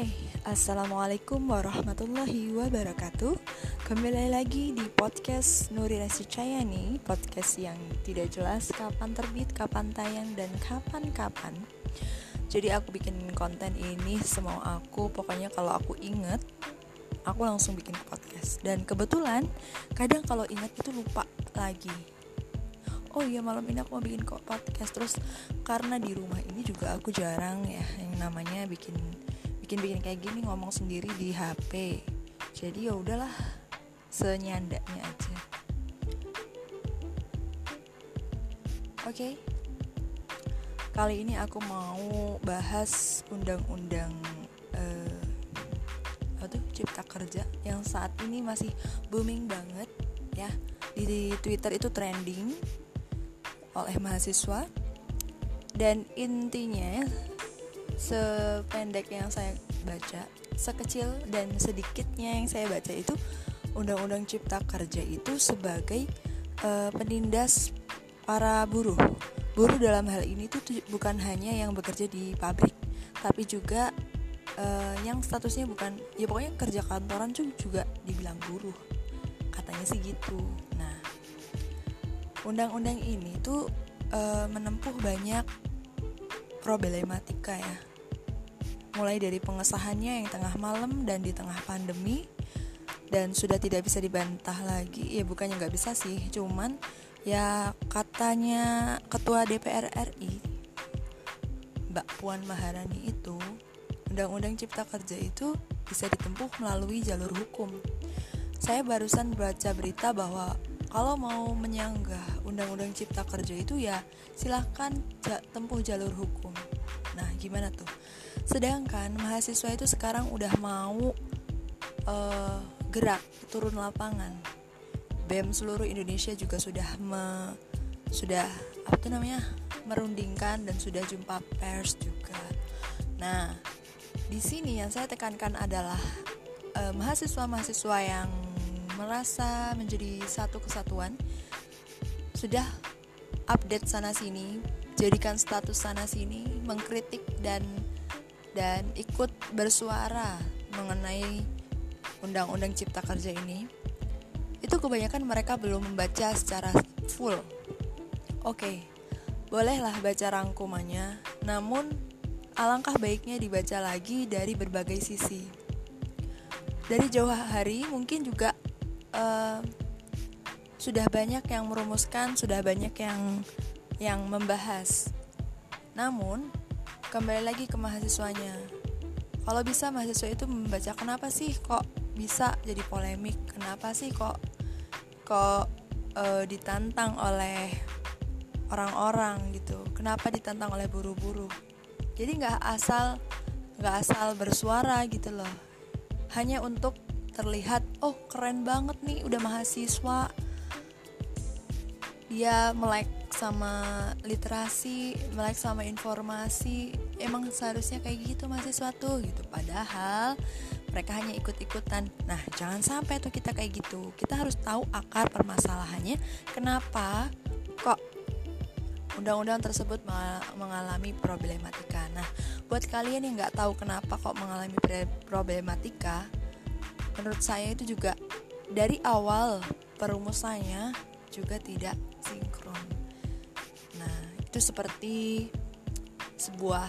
Hai, Assalamualaikum warahmatullahi wabarakatuh. Kembali lagi di podcast Nuri Resi Cayani Podcast yang tidak jelas kapan terbit, kapan tayang, dan kapan-kapan. Jadi aku bikin konten ini semau aku Pokoknya kalau aku inget Aku langsung bikin podcast. Dan kebetulan kadang kalau inget itu lupa lagi. Oh iya malam ini aku mau bikin kok podcast. Terus karena di rumah ini juga aku jarang ya yang namanya bikin bikin bikin kayak gini ngomong sendiri di HP jadi ya udahlah senyandanya aja. Oke. Okay. kali ini aku mau bahas undang-undang uh, apa tuh cipta kerja yang saat ini masih booming banget ya. Di Twitter itu trending oleh mahasiswa. Dan intinya sependek yang saya baca sekecil dan sedikitnya yang saya baca itu undang-undang cipta kerja itu sebagai uh, penindas para buruh. Buruh dalam hal ini tuh bukan hanya yang bekerja di pabrik tapi juga uh, yang statusnya bukan ya pokoknya kerja kantoran tuh juga dibilang buruh. Katanya sih gitu. Nah undang-undang ini tuh uh, menempuh banyak problematika ya mulai dari pengesahannya yang tengah malam dan di tengah pandemi. Dan sudah tidak bisa dibantah lagi. Ya bukannya nggak bisa sih cuman ya katanya ketua DPR RI Mbak Puan Maharani itu undang-undang cipta kerja itu bisa ditempuh melalui jalur hukum. Saya barusan baca berita bahwa kalau mau menyanggah undang-undang cipta kerja itu ya silahkan tempuh jalur hukum nah gimana tuh? Sedangkan mahasiswa itu sekarang udah mau uh, gerak turun lapangan. Bem seluruh Indonesia juga sudah me, sudah apa tuh namanya merundingkan dan sudah jumpa pers juga. Nah di sini yang saya tekankan adalah uh, mahasiswa-mahasiswa yang merasa menjadi satu kesatuan sudah update sana sini jadikan status sana sini mengkritik dan dan ikut bersuara mengenai undang-undang cipta kerja ini. Itu kebanyakan mereka belum membaca secara full. Oke okay, bolehlah baca rangkumannya namun alangkah baiknya dibaca lagi dari berbagai sisi. Dari jauh hari mungkin juga uh, sudah banyak yang merumuskan, sudah banyak yang yang membahas. Namun, kembali lagi ke mahasiswanya. Kalau bisa mahasiswa itu membaca kenapa sih kok bisa jadi polemik? Kenapa sih kok kok uh, ditantang oleh orang-orang gitu? Kenapa ditantang oleh buru-buru? Jadi nggak asal nggak asal bersuara gitu loh. Hanya untuk terlihat oh keren banget nih udah mahasiswa dia melek sama literasi, melek sama informasi. Emang seharusnya kayak gitu mahasiswa tuh gitu. Padahal mereka hanya ikut-ikutan. Nah, jangan sampai tuh kita kayak gitu. Kita harus tahu akar permasalahannya. Kenapa kok undang-undang tersebut mengalami problematika. Nah, buat kalian yang nggak tahu kenapa kok mengalami problematika, menurut saya itu juga dari awal perumusannya juga tidak sinkron. Nah, itu seperti sebuah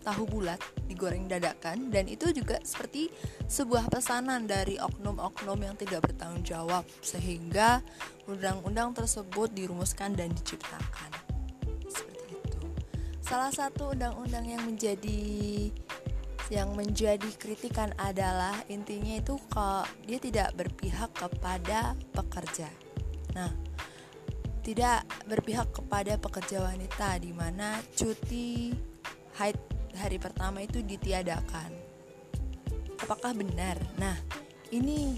tahu bulat digoreng dadakan dan itu juga seperti sebuah pesanan dari oknum-oknum yang tidak bertanggung jawab sehingga undang-undang tersebut dirumuskan dan diciptakan. Seperti itu. Salah satu undang-undang yang menjadi yang menjadi kritikan adalah intinya itu kalau dia tidak berpihak kepada pekerja. Nah, tidak berpihak kepada pekerja wanita di mana cuti haid hari pertama itu ditiadakan. Apakah benar? Nah, ini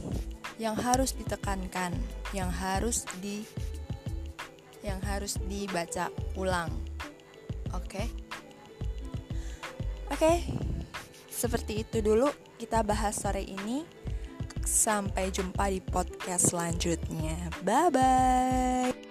yang harus ditekankan, yang harus di yang harus dibaca ulang. Oke. Okay? Oke. Okay. Seperti itu dulu kita bahas sore ini. Sampai jumpa di podcast selanjutnya. Bye bye.